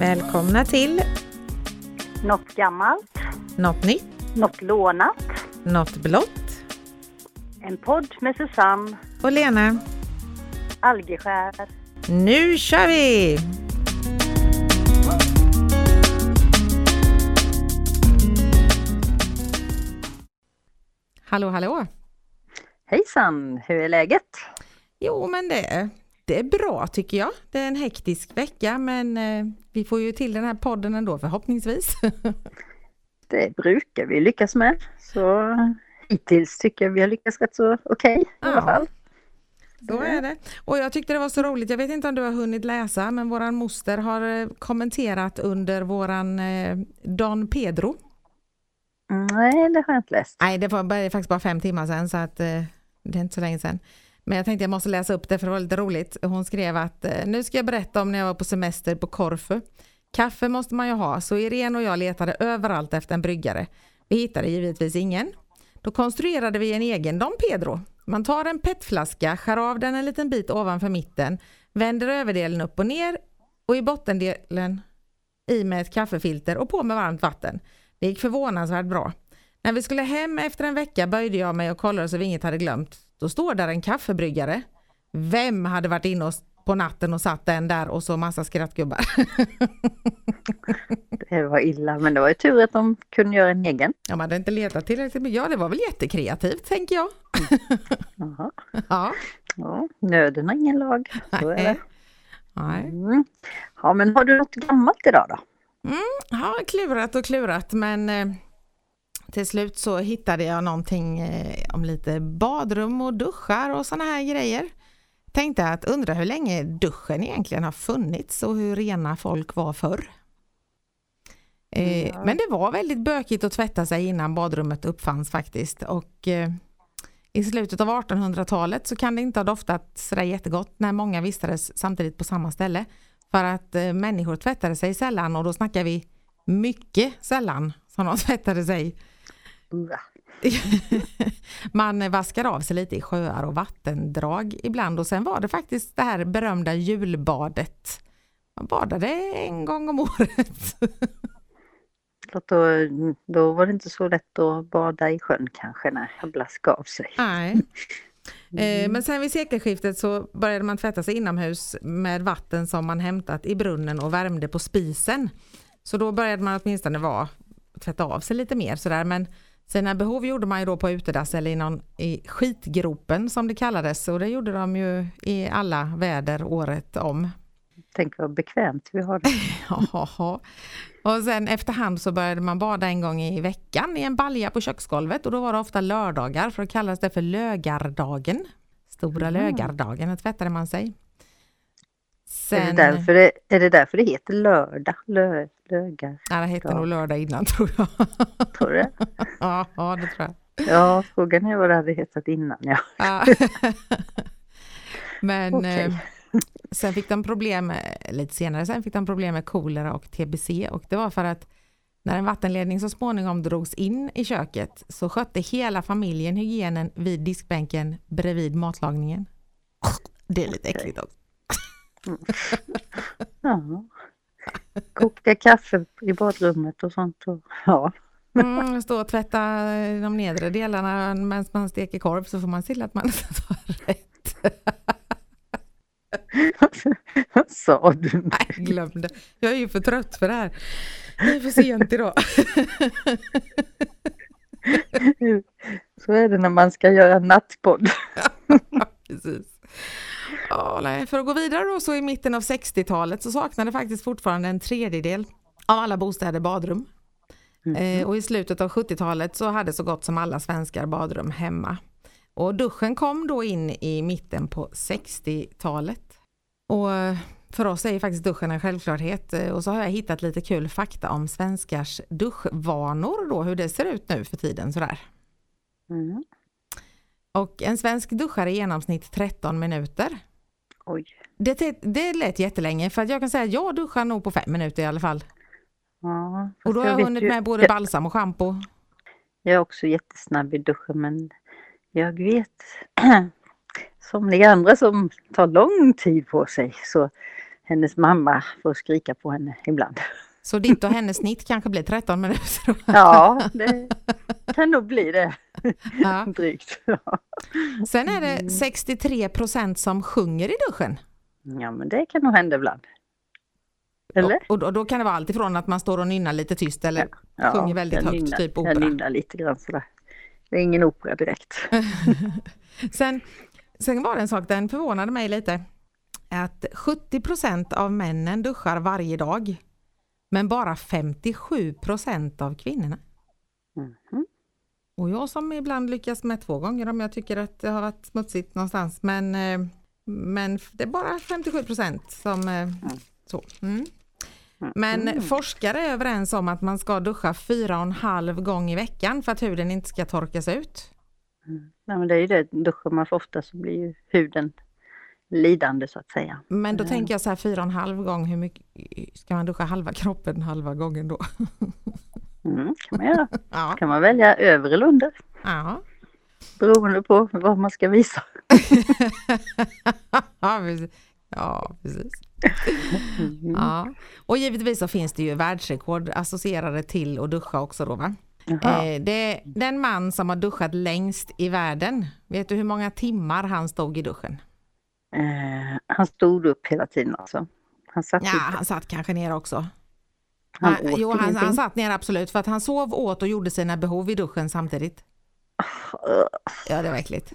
Välkomna till Något gammalt, Något nytt, något lånat. Något blått En podd med Susanne och Lena. Algeskär. Nu kör vi! Hallå, hallå! Hejsan, hur är läget? Jo, men det, det är bra tycker jag. Det är en hektisk vecka, men eh, vi får ju till den här podden ändå förhoppningsvis. Det brukar vi lyckas med. Så hittills tycker jag vi har lyckats rätt så okej i alla Ja. fall. Så är det. Och jag tyckte det var så roligt, jag vet inte om du har hunnit läsa, men våran moster har eh, kommenterat under våran eh, Don Pedro. Nej, det har jag inte läst. Nej, det var faktiskt bara fem timmar sedan, så att det är inte så länge sedan. Men jag tänkte jag måste läsa upp det för det var lite roligt. Hon skrev att eh, nu ska jag berätta om när jag var på semester på Korfu. Kaffe måste man ju ha, så Irene och jag letade överallt efter en bryggare. Vi hittade givetvis ingen. Då konstruerade vi en egen Dom Pedro. Man tar en petflaska, skär av den en liten bit ovanför mitten, vänder överdelen upp och ner och i bottendelen i med ett kaffefilter och på med varmt vatten. Det gick förvånansvärt bra. När vi skulle hem efter en vecka böjde jag mig och kollade så vi inget hade glömt. Då står där en kaffebryggare. Vem hade varit inne och- på natten och satt den där och så massa skrattgubbar? Det var illa, men det var ju tur att de kunde göra en egen. De hade inte letat tillräckligt mycket. Ja, det var väl jättekreativt tänker jag. Jaha. Ja, Ja, nöden har ingen lag. Så är det. nej. Nej. Mm. Ja, men har du något gammalt idag då? Ja, klurat och klurat men eh, till slut så hittade jag någonting eh, om lite badrum och duschar och såna här grejer. Tänkte att undra hur länge duschen egentligen har funnits och hur rena folk var förr. Ja. Men det var väldigt bökigt att tvätta sig innan badrummet uppfanns faktiskt och eh, i slutet av 1800-talet så kan det inte ha doftat sådär jättegott när många vistades samtidigt på samma ställe. För att människor tvättade sig sällan och då snackar vi mycket sällan som de tvättade sig. Man vaskar av sig lite i sjöar och vattendrag ibland och sen var det faktiskt det här berömda julbadet. Man badade en gång om året. Då, då var det inte så lätt att bada i sjön kanske när jag blaskade av sig. Nej. Eh, Men sen vid sekelskiftet så började man tvätta sig inomhus med vatten som man hämtat i brunnen och värmde på spisen. Så då började man åtminstone vara, tvätta av sig lite mer sådär. Men sina behov gjorde man ju då på utedass eller i, någon, i skitgropen som det kallades. Och det gjorde de ju i alla väder året om. Tänk vad bekvämt vi har det. Och sen efterhand så började man bada en gång i veckan i en balja på köksgolvet och då var det ofta lördagar för då kallades det för lögardagen. Stora Mhm. lögardagen, då tvättade man sig. Är, det Sen, därför det, är det därför det heter lördag? Lö, lögar, nej, det hette Ja. nog lördag innan tror jag. tror du ja, ja, det tror jag. Ja, frågan är vad det hade hetat innan. Ja. Ja. Men Okej. eh, sen fick de problem, lite senare sen fick de problem med kolera och tbc och det var för att när en vattenledning så småningom drogs in i köket så skötte hela familjen hygienen vid diskbänken bredvid matlagningen. Det är lite äckligt också. Ja. Koka kaffe i badrummet och sånt. Och, ja. Mm, stå och tvätta de nedre delarna medan man steker korv så får man se till att man tar rätt. Vad sa du? Nej, glöm det. Jag är ju för trött för det här. Det är för sent idag. Så är det när man ska göra nattpodd. Precis. Nej, för att gå vidare då så i mitten av 60-talet så saknade faktiskt fortfarande en tredjedel av alla bostäder badrum. Eh, och i slutet av 70-talet så hade så gott som alla svenskar badrum hemma. Och duschen kom då in i mitten på 60-talet. Och eh, för oss är ju faktiskt duschen en självklarhet eh, och så har jag hittat lite kul fakta om svenskars duschvanor då, hur det ser ut nu för tiden sådär. Mm. Och en svensk duschar i genomsnitt 13 minuter. Oj. Det, det lät jättelänge för jag kan säga att jag duschar nog på fem minuter i alla fall. Ja, Och då har jag vet hunnit ju- med både jag, balsam och schampo. jag är också jättesnabb i duschen men jag vet somliga andra som tar lång tid på sig så hennes mamma får skrika på henne ibland. Så ditt och hennes snitt kanske blir 13 minuter? Ja, det kan nog bli det. Ja. Drygt. Sen är det 63 procent som sjunger i duschen. Ja, men det kan nog hända ibland. Eller? Och, och, då, då kan det vara allt ifrån att man står och nynnar lite tyst eller Ja, sjunger väldigt jag högt, nynnar- typ Jag opera. nynnar lite grann sådär. Det är ingen opera direkt. Sen, sen var det en sak, den förvånade mig lite. Att 70 procent av männen duschar varje dag. Men bara 57 procent av kvinnorna. Mhm. Och jag som ibland lyckas med två gånger om jag tycker att det har varit smutsigt någonstans. Men, eh, men det är bara 57 procent som eh, så. Mm. Men forskare är överens om att man ska duscha fyra och en halv gång i veckan för att huden inte ska torkas ut. Nej, men det är ju det, duschar man för ofta så blir ju huden lidande så att säga. Men då tänker jag så här fyra och en halv gång, hur mycket ska man duscha halva kroppen halva gången då? Mm, kan man göra. Ja, kan man välja över eller under ja. beroende på vad man ska visa. ja, precis. Ja, precis. Mm. Ja. Och givetvis så finns det ju världsrekord associerade till att duscha också då va? Eh, det är den man som har duschat längst i världen. Vet du hur många timmar han stod i duschen? Eh, han stod upp hela tiden alltså. Han satt Ja, inte. han satt kanske ner också. Han Han, åt jo, han, han satt ner absolut för att han sov, åt och gjorde sina behov i duschen samtidigt. Ja, det var äckligt.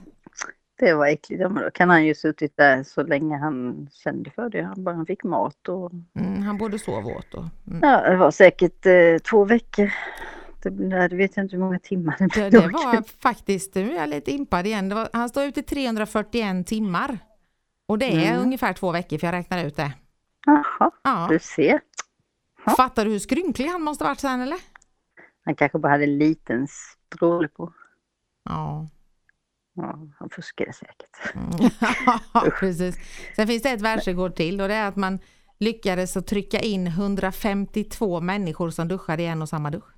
Det var äckligt. Ja, men då kan han ju suttit där så länge han kände för det. Han bara fick mat och Mm, han både sov och åt. Och, mm. ja, det var säkert eh, två veckor. Det, det vet jag inte hur många timmar det Det, blev. det var faktiskt, nu är jag lite impad igen, det var, han stod ute i 341 timmar. Och det är Mm. ungefär två veckor för jag räknar ut det. Jaha, Ja. du ser. Ja. Fattar du hur skrynklig han måste varit sen eller? Han kanske bara hade en liten stråle på. Ja. Ja, han fuskade säkert. Mm. Ja, precis. Sen finns det ett världsrekord till och det är att man lyckades att trycka in 152 människor som duschade i en och samma dusch.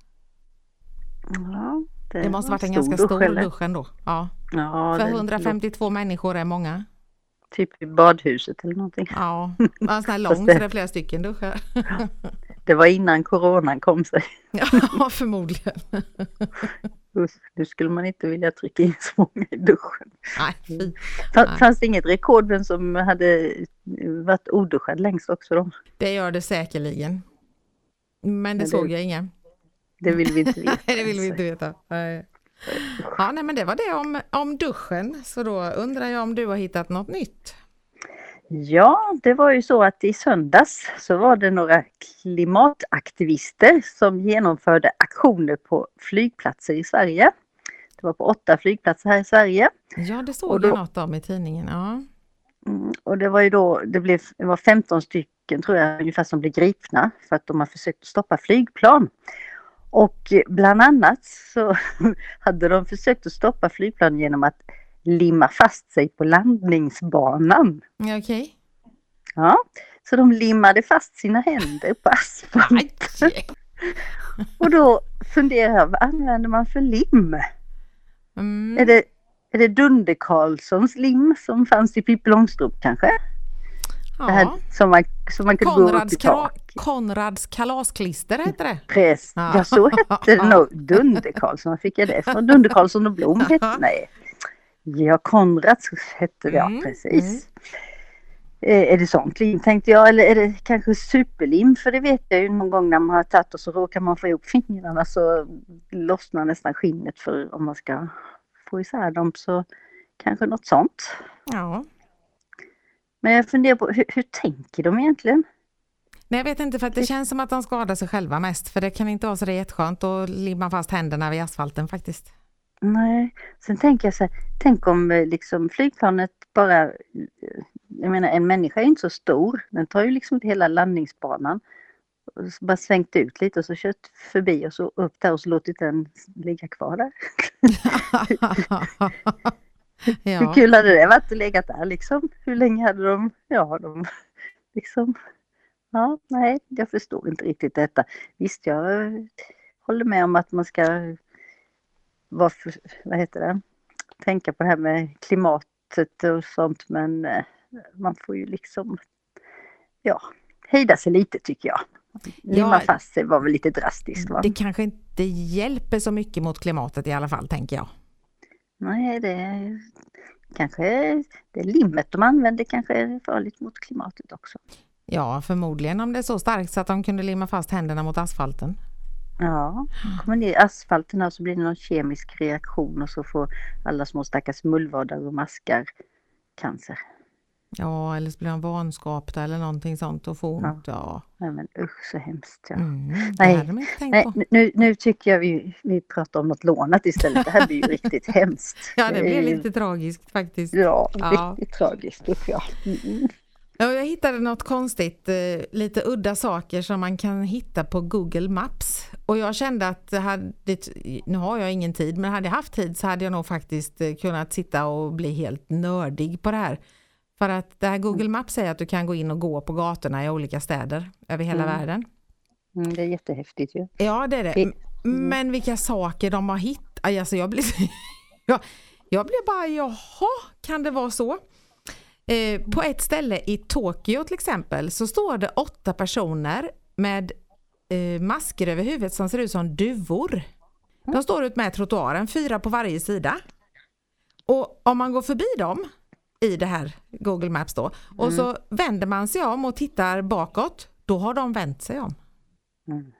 Ja, Det måste var varit en ganska dusch, stor eller? dusch ändå. Ja. Ja, För det- 152 människor är många. Typ i badhuset eller någonting. Ja, ja en sån här lång så det- är flera stycken duschar. Det var innan coronan kom sig. Ja, förmodligen. Nu skulle man inte vilja trycka in så många i duschen. Nej, Nej. Fanns det inget rekord vem som hade varit oduschad längst också då? Det gör det säkerligen. Men det Ja, det- såg jag inga. Det vill vi inte veta. Nej, det vill vi inte veta. Nej. Ja, nej, men det var det om, om duschen. Så då undrar jag om du har hittat något nytt? Ja, det var ju så att i söndags så var det några klimataktivister som genomförde aktioner på flygplatser i Sverige. Det var på åtta flygplatser här i Sverige. Ja, det såg då- jag något om i tidningen. Ja. Mm, och det var ju då, det, blev, det var 15 stycken tror jag ungefär som blev gripna för att de har försökt stoppa flygplan. Och bland annat så hade de försökt att stoppa flygplan genom att limma fast sig på landningsbanan. Okej. Ja, så de limmade fast sina händer på asfalt. Aj. Och då funderar jag, vad använder man för lim? Är Mm. det, är det Dunder Karlssons lim som fanns i Pippi Långstrump kanske? Det här som man, som man kunde gå upp Konrads, i tak. Konrads kalasklister heter det. Press. Ja. Ja, så hette det nog. Dunder Karlsson, var fick jag det från? Dunder Karlsson och Blom hette Nej. Ja, Konrads hette det, ja Mm, precis. Eh, Är det sånt lim tänkte jag eller är det kanske superlim? För det vet jag ju någon gång när man har tagit och så råkar man få ihop fingrarna så lossnar nästan skinnet för om man ska få isär dem så kanske något sånt. Ja. Men jag funderar på hur, hur tänker de egentligen? Nej, jag vet inte för att det känns som att de skadar sig själva mest. För det kan inte vara så det är jätteskönt att limma fast händerna vid asfalten faktiskt. Nej, sen tänker jag så här, tänk om eh, liksom flygplanet bara, eh, jag menar en människa är inte så stor, den tar ju liksom hela landningsbanan. Så bara svängt ut lite och så kört förbi och så upp där och så låtit den ligga kvar där. Hur ja. kul hade det varit att legat där liksom? Hur länge hade de, ja de liksom, ja nej jag förstår inte riktigt detta. Visst jag håller med om att man ska vara, vad heter det, tänka på det här med klimatet och sånt men eh, man får ju liksom, ja, hejda sig lite tycker jag. Limma Ja. fast sig var väl lite drastiskt va? Det kanske inte hjälper så mycket mot klimatet i alla fall, tänker jag. Nej, det kanske det limmet de använder kanske är farligt mot klimatet också. Ja, förmodligen om det är så starkt så att de kunde limma fast händerna mot asfalten. Ja, kommer ner i asfalten och så blir det någon kemisk reaktion och så får alla små stackars mullvadar och maskar cancer. Ja, eller så blir de vanskapta eller någonting sånt och får ont. Ja. Nej men usch så hemskt. Ja. Mm, Nej, Nej, nu, nu tycker jag vi, vi pratar om något lånat istället. Det här blir ju riktigt hemskt. Ja, det blir lite tragiskt faktiskt. Ja, Ja. riktigt tragiskt. Usch ja. Mm. Ja, jag hittade något konstigt, eh, lite udda saker som man kan hitta på Google Maps. Och jag kände att hade, nu har jag ingen tid, men hade jag haft tid så hade jag nog faktiskt eh, kunnat sitta och bli helt nördig på det här. För att det här Google Maps säger att du kan gå in och gå på gatorna i olika städer över hela Mm. världen. Mm, det är jättehäftigt ju. Ja, det är det. Det- M- Men vilka saker de har hittat. Alltså jag blir, jag, jag blir bara, jaha, kan det vara så? Eh, på ett ställe i Tokyo till exempel så står det åtta personer med eh, masker över huvudet som ser ut som duvor. De står ut med trottoaren, fyra på varje sida. Och om man går förbi dem i det här Google Maps då och så vänder man sig om och tittar bakåt, då har de vänt sig om Mhm,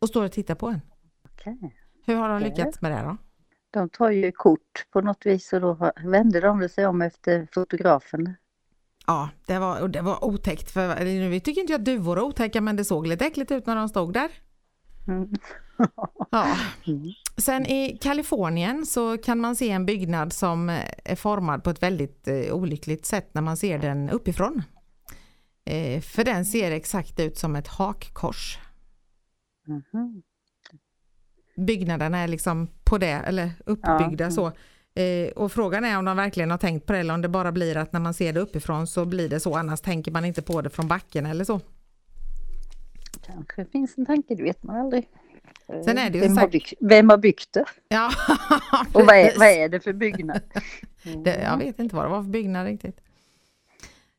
och står och tittar på en. okej. Hur har de lyckats med det då? De tar ju kort på något vis och då vänder de sig om efter fotografen. Ja, det var, det var otäckt. För, nu tycker inte jag att duvor är otäcka men det såg lite äckligt ut när de stod där. Mm. Ja. Mm. Sen i Kalifornien så kan man se en byggnad som eh, är formad på ett väldigt eh, olyckligt sätt när man ser den uppifrån. Eh, för den ser exakt ut som ett hakkors. Mhm. Byggnaderna är liksom på det, eller uppbyggda Ja. så. Eh, och frågan är om de verkligen har tänkt på det eller om det bara blir att när man ser det uppifrån så blir det så, annars tänker man inte på det från backen eller så. Kanske finns en tanke, det vet man aldrig. Sen är det ju vem, har byggt, vem har byggt det? Ja, Och vad är, vad är det för byggnad? Mm. Det, jag vet inte vad det var för byggnad riktigt.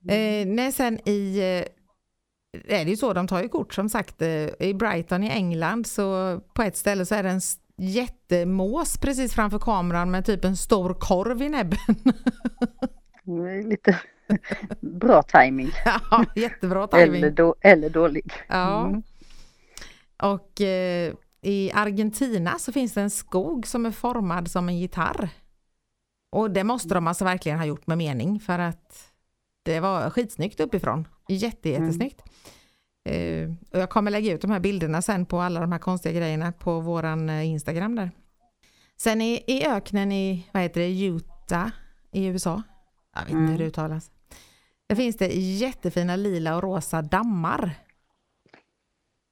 Eh, nej, sen i eh, är det ju så, de tar ju kort som sagt. Eh, I Brighton i England så på ett ställe så är det en jättemås precis framför kameran med typ en stor korv i näbben. Det är Lite bra timing ja, jättebra timing. eller, då, eller dålig. Ja. Mm. Och eh, i Argentina så finns det en skog som är formad som en gitarr. Och det måste de alltså verkligen ha gjort med mening för att det var skitsnyggt uppifrån. Jätte, jättesnyggt. Eh, och jag kommer lägga ut de här bilderna sen på alla de här konstiga grejerna på våran eh, Instagram där. Sen i, i öknen i, vad heter det, Utah i USA. Jag vet inte hur Mm. det uttalas. Där finns det jättefina lila och rosa dammar.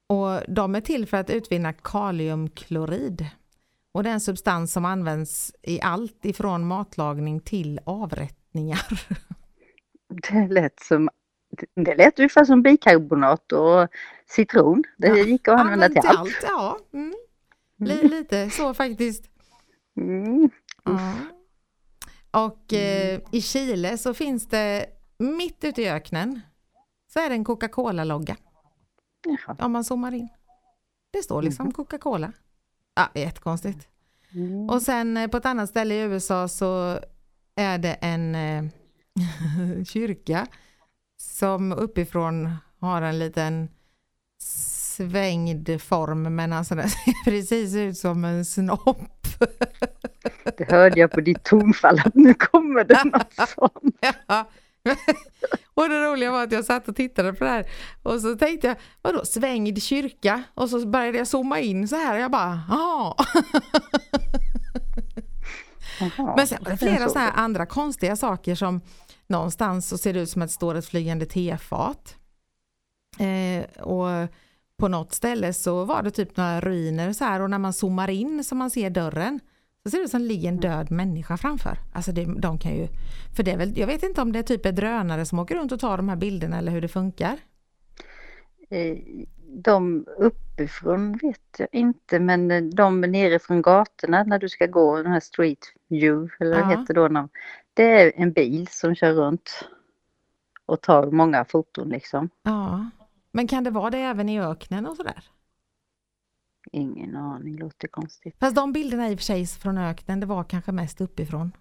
Och de är till för att utvinna kaliumklorid. Och det är en substans som används i allt ifrån matlagning till avrättningar. Det lät som det lät ungefär som bikarbonat och citron. Det Ja, gick att använda till allt. Ja, mm. Li- lite så faktiskt. Mm. Ja. Och eh, i Chile så finns det mitt ute i öknen så är det en Coca-Cola-logga Jaha. om man zoomar in. Det står liksom Coca-Cola. Ja, jättekonstigt. Mm. Och sen eh, på ett annat ställe i USA så är det en eh, kyrka som uppifrån har en liten svängd form men alltså den ser precis ut som en snopp. Det hörde jag på ditt tonfall att nu kommer det något sånt. Ja. Och det roliga var att jag satt och tittade på det här och så tänkte jag, vadå svängd kyrka? Och så började jag zooma in så här och jag bara, jaha. Jaha, Men sen var det flera så. sådana här andra konstiga saker som någonstans så ser det ut som att det står ett flygande tefat. Eh, och på något ställe så var det typ några ruiner så här och när man zoomar in så man ser dörren så ser det ut som det ligger en död människa framför. Alltså det, de kan ju, för det väl, jag vet inte om det är typ drönare som åker runt och tar de här bilderna eller hur det funkar. Eh, De uppifrån vet jag inte men eh, de nerifrån gatorna när du ska gå den här street view eller vad Ja. heter då. Det är en bil som kör runt. och tar många foton liksom. Ja. Men kan det vara det även i öknen och sådär? Ingen aning, låter konstigt. Fast de bilderna i och för sig från öknen, det var kanske mest uppifrån.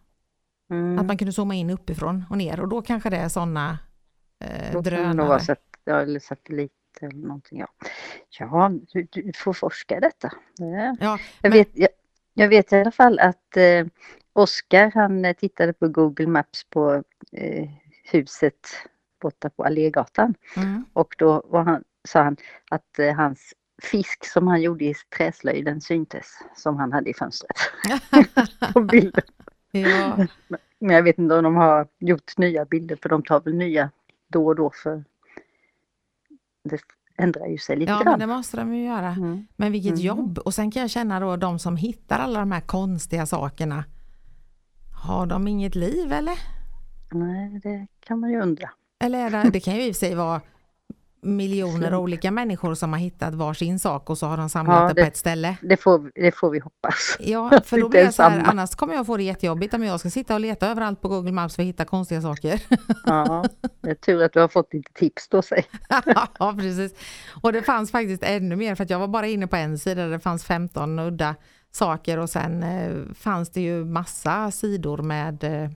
Mm. Att man kunde zooma in uppifrån och ner och då kanske det är sådana eh, drönare. sat ja, eller satellit eller någonting. Ja, ja du, du får forska i detta. Det, Ja, jag, men- vet, jag, jag vet i alla fall att eh, Oskar han eh, tittade på Google Maps på eh, huset borta på Allégatan. mm. Och då var han, sa han att eh, hans fisk som han gjorde i träslöjden syntes som han hade i fönstret på bilden. ja, Men jag vet inte om de har gjort nya bilder för de tar väl nya då och då för det ändrar ju sig lite ja men grann. det måste de ju göra. Mm. Men vilket Mm. jobb! Och sen kan jag känna då de som hittar alla de här konstiga sakerna. Har de inget liv eller? Nej, det kan man ju undra. Eller det, det kan ju i och för sig vara miljoner Flink. olika människor som har hittat varsin sak och så har de samlat Ja, det det- på ett ställe. Det får, det får vi hoppas. Ja, för då blir ens så här, annars kommer jag få det jättejobbigt om jag ska sitta och leta överallt på Google Maps för att hitta konstiga saker. Ja, det är tur att du har fått lite tips då. Säg. ja, precis. Och det fanns faktiskt ännu mer för att jag var bara inne på en sida där det fanns 15 udda saker och sen eh, fanns det ju massa sidor med, eh,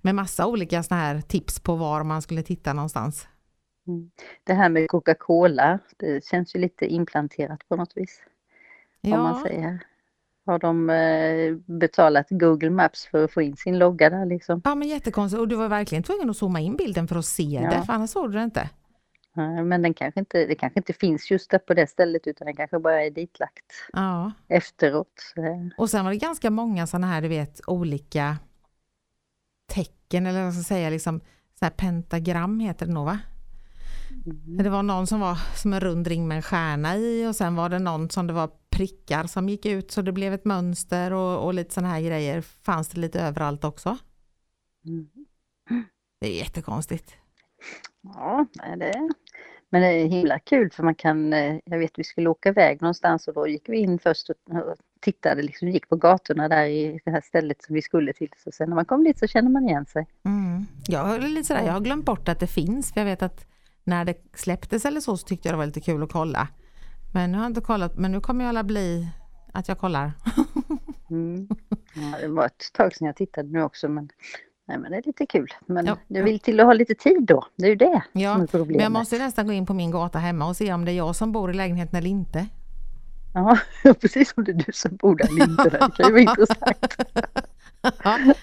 med massa olika såna här tips på var man skulle titta någonstans. Det här med Coca-Cola, det känns ju lite implanterat på något vis. Om man Ja, säger. Har de eh, betalat Google Maps för att få in sin logga där liksom? ja men jättekonstigt och du var verkligen tvungen att zooma in bilden för att se Ja. det, för annars såg du det inte. Men den kanske inte, det kanske inte finns just där på det stället utan den kanske bara är ditlagt Ja. efteråt. Och sen var det ganska många sådana här, du vet, olika tecken eller vad ska jag säga, liksom så pentagram heter det nog va? Mm. Det var någon som var som en rund ring med en stjärna i och sen var det någon som det var prickar som gick ut så det blev ett mönster och, och lite sådana här grejer fanns det lite överallt också. Mm. Det är jättekonstigt. Ja, det men det är himla kul för man kan, eh, jag vet vi skulle åka iväg någonstans och då gick vi in först och tittade, liksom gick på gatorna där i det här stället som vi skulle till. Så sen när man kom dit så känner man igen sig. Mm. Jag, är lite sådär, jag har glömt bort att det finns för jag vet att när det släpptes eller så så tyckte jag det var lite kul att kolla. Men nu har jag inte kollat, men nu kommer jag alla bli att jag kollar. Mm. Ja, det var ett tag sedan jag tittade nu också men, nej, men det är lite kul. Men Ja, ja. vill till att ha lite tid då, det är ju det Ja, som är Men jag problemet. måste nästan gå in på min gata hemma och se om det är jag som bor i lägenheten eller inte. Ja, precis som det är du som bor där eller inte. Det kan ju vara intressant.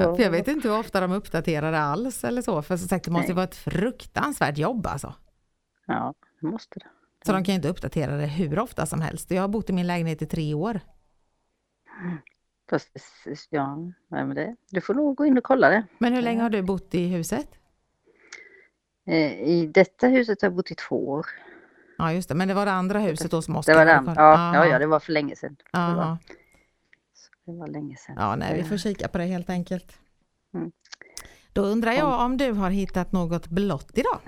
Ja, för jag vet inte hur ofta de uppdaterar det alls eller så. För som sagt, det måste ju vara ett fruktansvärt jobb alltså. Ja, det måste det. Så de kan ju inte uppdatera det hur ofta som helst. Jag har bott i min lägenhet i tre år. Fast, ja, men det, du får nog gå in och kolla det. Men hur länge har du bott i huset? Eh, I detta huset har jag bott i två år. Ja just det, men det var det andra huset då som Det Oskar var hade den. Ja, ja, ja, det var för länge sedan. Det var, länge sedan. Ja, nej, vi får kika på det helt enkelt. Mm. Då undrar jag om du har hittat något blått idag?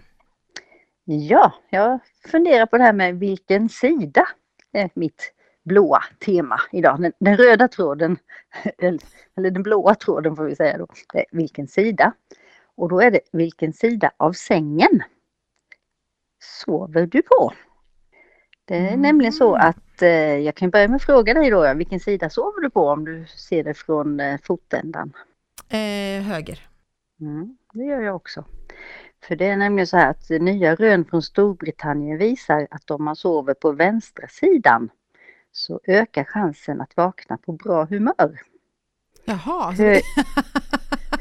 Ja, jag funderar på det här med vilken sida är mitt blåa tema idag. Den, den röda tråden, eller eller den blåa tråden får vi säga då, det är vilken sida. Och då är det vilken sida av sängen sover du på? Det är Mm. nämligen så att eh, jag kan börja med att fråga dig då, vilken sida sover du på om du ser det från eh, fotändan? Eh, höger. Mm, det gör jag också. För det är nämligen så här att nya rön från Storbritannien visar att om man sover på vänstra sidan så ökar chansen att vakna på bra humör. Jaha, Hö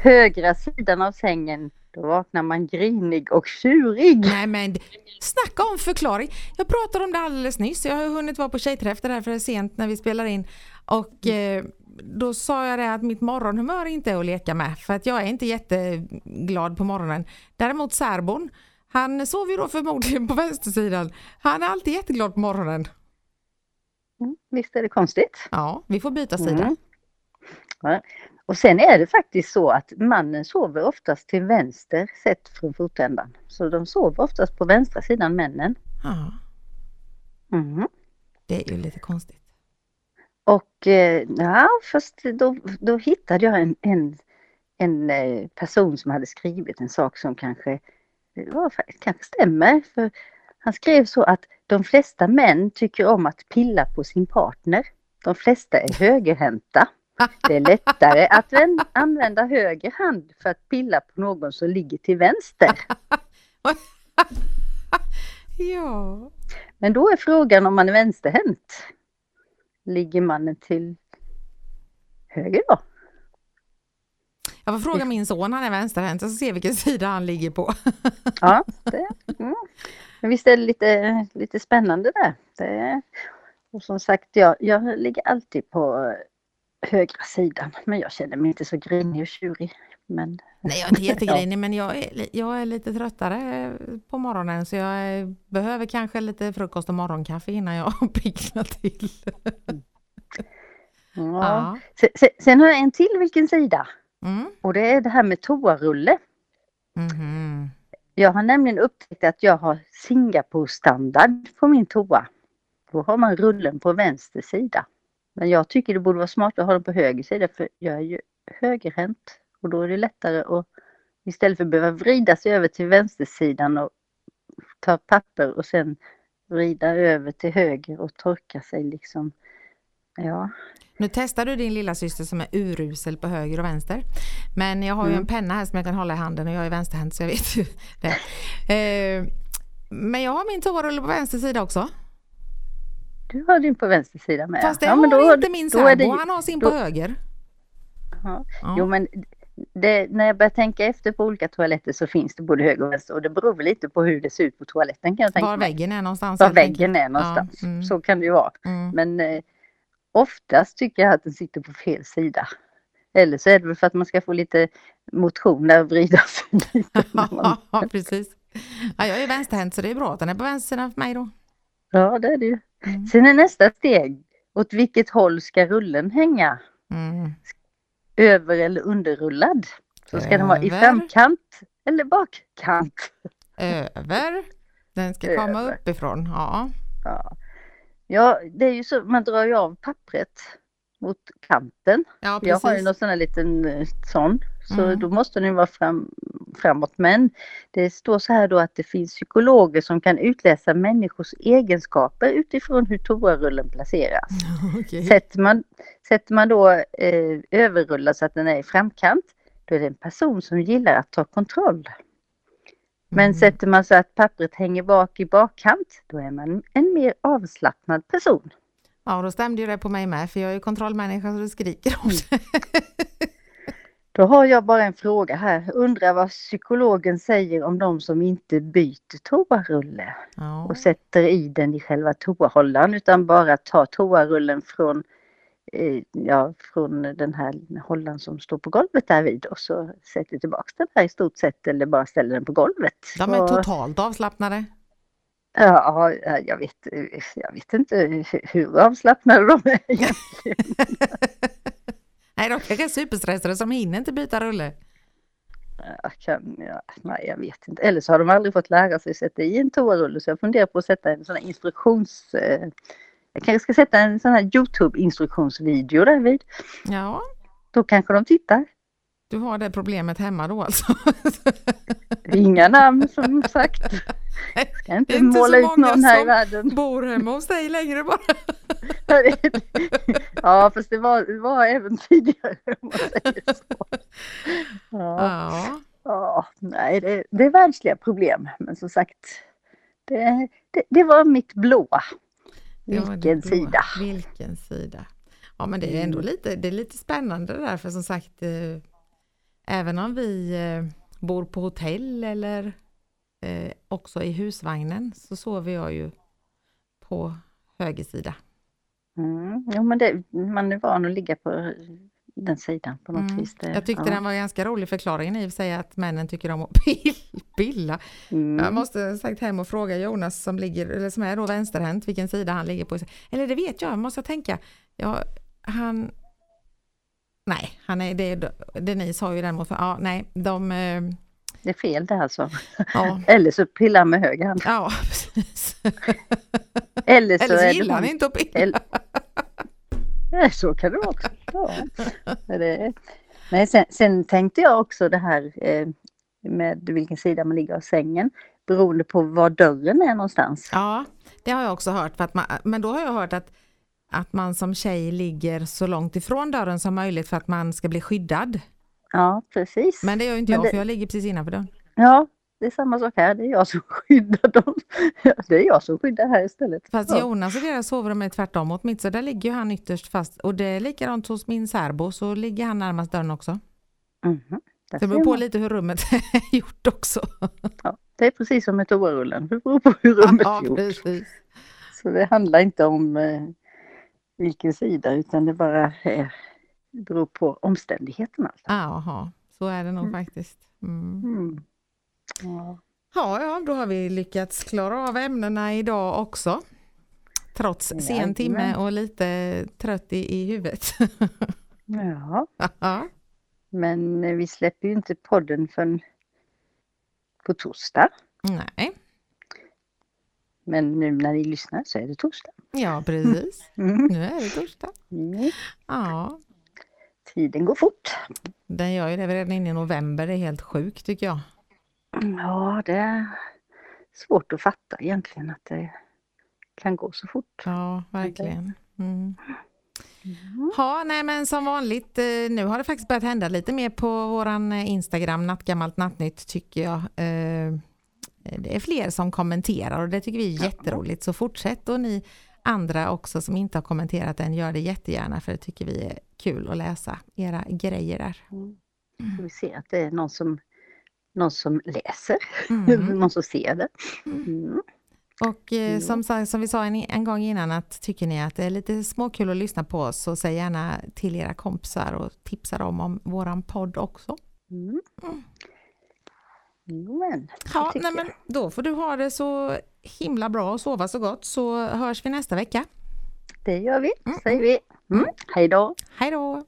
högra sidan av sängen, då vaknar man grinig och tjurig. Nej men snacka om förklaring. Jag pratade om det alldeles nyss. Jag har hunnit vara på tjejträff, det är därför är sent när vi spelar in. Och eh, då sa jag det att mitt morgonhumör inte är att leka med. För att jag är inte jätteglad på morgonen. Däremot särbon, han sover ju då förmodligen på vänstersidan. Han är alltid jätteglad på morgonen. Mm, visst är det konstigt? Ja, vi får byta sida. Mm. Och sen är det faktiskt så att mannen sover oftast till vänster sett från fotändan. Så de sover oftast på vänstra sidan männen. Ja, Mm. det är ju lite konstigt. Och eh, ja, fast då, då hittade jag en, en en eh, person som hade skrivit en sak som kanske, ja, kanske stämmer. För han skrev så att de flesta män tycker om att pilla på sin partner. De flesta är högerhänta. Det är lättare att använda höger hand för att pilla på någon som ligger till vänster. ja. Men då är frågan om man är vänsterhänt. Ligger mannen till höger då? Jag får fråga min son, han är vänsterhänt, så se vilken sida han ligger på. ja, det, mm. Men visst är det lite, lite spännande där. Det, och som sagt, jag, jag ligger alltid på högra sidan, men jag känner mig inte så grinig och tjurig. Men, Nej, jag är inte jättegrinig, men jag är, jag är lite tröttare på morgonen så jag behöver kanske lite frukost och morgonkaffe innan jag piggnar till. ja. ja. Sen, sen, har jag en till vilken sida. Mm. Och det är det här med toarulle. Mm. Jag har nämligen upptäckt att jag har Singapore-standard på min toa. Då har man rullen på vänster sida. Men jag tycker det borde vara smart att ha den på höger sida för jag är ju högerhänt och då är det lättare att istället för att behöva vrida sig över till vänstersidan och ta papper och sen vrida över till höger och torka sig liksom. Ja. Nu testar du din lilla syster som är urusel på höger och vänster. Men jag har ju mm. en penna här som jag kan hålla i handen och jag är vänsterhänt så jag vet ju det. Eh, men jag har min toarulle på vänster sida också. Du har din på vänster sida med. Fast det ja, har då, inte min sambo, han har sin då, på höger. Ja. Ja. Jo men det, när jag börjar tänka efter på olika toaletter så finns det både höger och vänster och det beror lite på hur det ser ut på toaletten. Kan jag tänka Var väggen är någonstans. Var väggen är någonstans. Ja, mm. Så kan det ju vara. Mm. Men eh, oftast tycker jag att den sitter på fel sida. Eller så är det väl för att man ska få lite motion där och vrida sig lite. ja, precis. Ja, jag är vänsterhänt så det är bra att den är på vänster sidan för mig då. Ja, det är det ju. Mm. Sen är nästa steg, åt vilket håll ska rullen hänga? Mm. Över eller underrullad? Så ska Över. den vara i framkant eller bakkant? Över. Den ska komma Över. uppifrån, ja. ja. Ja, det är ju så, man drar ju av pappret mot kanten. Ja, jag har ju någon sån här liten eh, sån, så mm. då måste den vara fram, framåt. Men det står så här då att det finns psykologer som kan utläsa människors egenskaper utifrån hur toarullen placeras. Okay. Sätter, man, sätter man då eh, överrullar så att den är i framkant, då är det en person som gillar att ta kontroll. Men mm. sätter man så att pappret hänger bak i bakkant, då är man en mer avslappnad person. Ja, då stämde ju det på mig med, för jag är ju kontrollmänniska så det skriker om det. Då har jag bara en fråga här. Undrar vad psykologen säger om de som inte byter toarulle ja. och sätter i den i själva toahållaren utan bara tar toarullen från, eh, ja, från den här hållaren som står på golvet där vid och så sätter tillbaks den här i stort sett eller bara ställer den på golvet. De är totalt avslappnade. Ja, jag vet, jag vet inte hur avslappnade de är egentligen. nej, de kanske är superstressade som hinner inte byta rulle. Jag kan, ja, nej, jag vet inte. Eller så har de aldrig fått lära sig sätta i en toarulle så jag funderar på att sätta en sån här instruktions... Eh, jag kanske ska sätta en sån här Youtube instruktionsvideo där vid. Ja. Då kanske de tittar. Du har det problemet hemma då alltså? Inga namn som sagt. Ska inte, inte måla ut någon här i världen. bor hemma hos dig längre bara. ja, fast det var, det var även tidigare om man säger så. Ja. ja. ja nej, det, det är världsliga problem. Men som sagt, det, det, det var mitt blå. Vilken blå. sida. Vilken sida. Ja, men det är ändå mm. lite, det är lite spännande där, för som sagt, eh, även om vi eh, bor på hotell eller eh, också i husvagnen så sover jag ju på höger sida. Mm, jo, men det, man är van att ligga på den sidan på något mm. vis. Det, jag tyckte ja. den var ganska rolig förklaringen i och för sig att männen tycker om att pilla. Mm. Jag måste sagt hem och fråga Jonas som, ligger, eller som är då vänsterhänt vilken sida han ligger på. Eller det vet jag, måste jag tänka. Ja, han... Nej, han är, det, Denise har ju den mot... Ja, nej, de... Eh, det är fel det alltså. Ja. Eller så pillar han med höger hand. Ja, precis. Eller så, Eller så gillar han inte att pilla. Eller... så kan det vara också. Ja. Nej, sen, sen tänkte jag också det här eh, med vilken sida man ligger av sängen beroende på var dörren är någonstans. Ja, det har jag också hört. För att man, men då har jag hört att, att man som tjej ligger så långt ifrån dörren som möjligt för att man ska bli skyddad. Ja, precis. Men det gör ju inte jag det- för jag ligger precis innanför dörren. Ja, det är samma sak här. Det är jag som skyddar dem. Det är jag som skyddar här istället. Fast. Jonas och deras sovrum är tvärtom mot mitt så där ligger ju han ytterst fast och det är likadant hos min särbo så ligger han närmast dörren också. Där Så det beror på man. lite hur rummet är gjort också. Ja, det är precis som med toarullen. Det beror på hur rummet Ja, är gjort. precis. Så det handlar inte om eh, vilken sida utan det bara det beror på omständigheterna. Alltså. Jaha, så är det nog Mm. faktiskt. Mm. Mm. Ja. Ja, ja, då har vi lyckats klara av ämnena idag också. Trots sen Jajamän. timme och lite trött i, i huvudet. ja, Ja. men eh, vi släpper ju inte podden förrän på torsdag. Nej, Men nu när ni lyssnar så är det torsdag. Ja precis. Mm. Nu är det torsdag. Mm. Ja, Tiden går fort. den gör ju det. Redan inne i november. Det är helt sjukt tycker jag. Ja, det är svårt att fatta egentligen att det kan gå så fort. Ja, verkligen. Mm. Mm. Ja, nej men som vanligt, eh, nu har det faktiskt börjat hända lite mer på våran eh, Instagram, Nattgammalt Nattnytt tycker jag. Eh, Det är fler som kommenterar och det tycker vi är jätteroligt. Så fortsätt och ni andra också som inte har kommenterat än, gör det jättegärna för det tycker vi är kul att läsa era grejer där. Mm. Så vi ser att det är någon som, någon som läser, Mm. någon som ser det. Mm. Och eh, Ja. som, som vi sa en, en gång innan att tycker ni att det är lite småkul att lyssna på oss så säg gärna till era kompisar och tipsa dem om våran podd också. Mm. Men, Ja, nej men då får du ha det så himla bra och sova så gott så hörs vi nästa vecka. det gör vi, Mm. säger vi. Mm. Hej då! Hej då!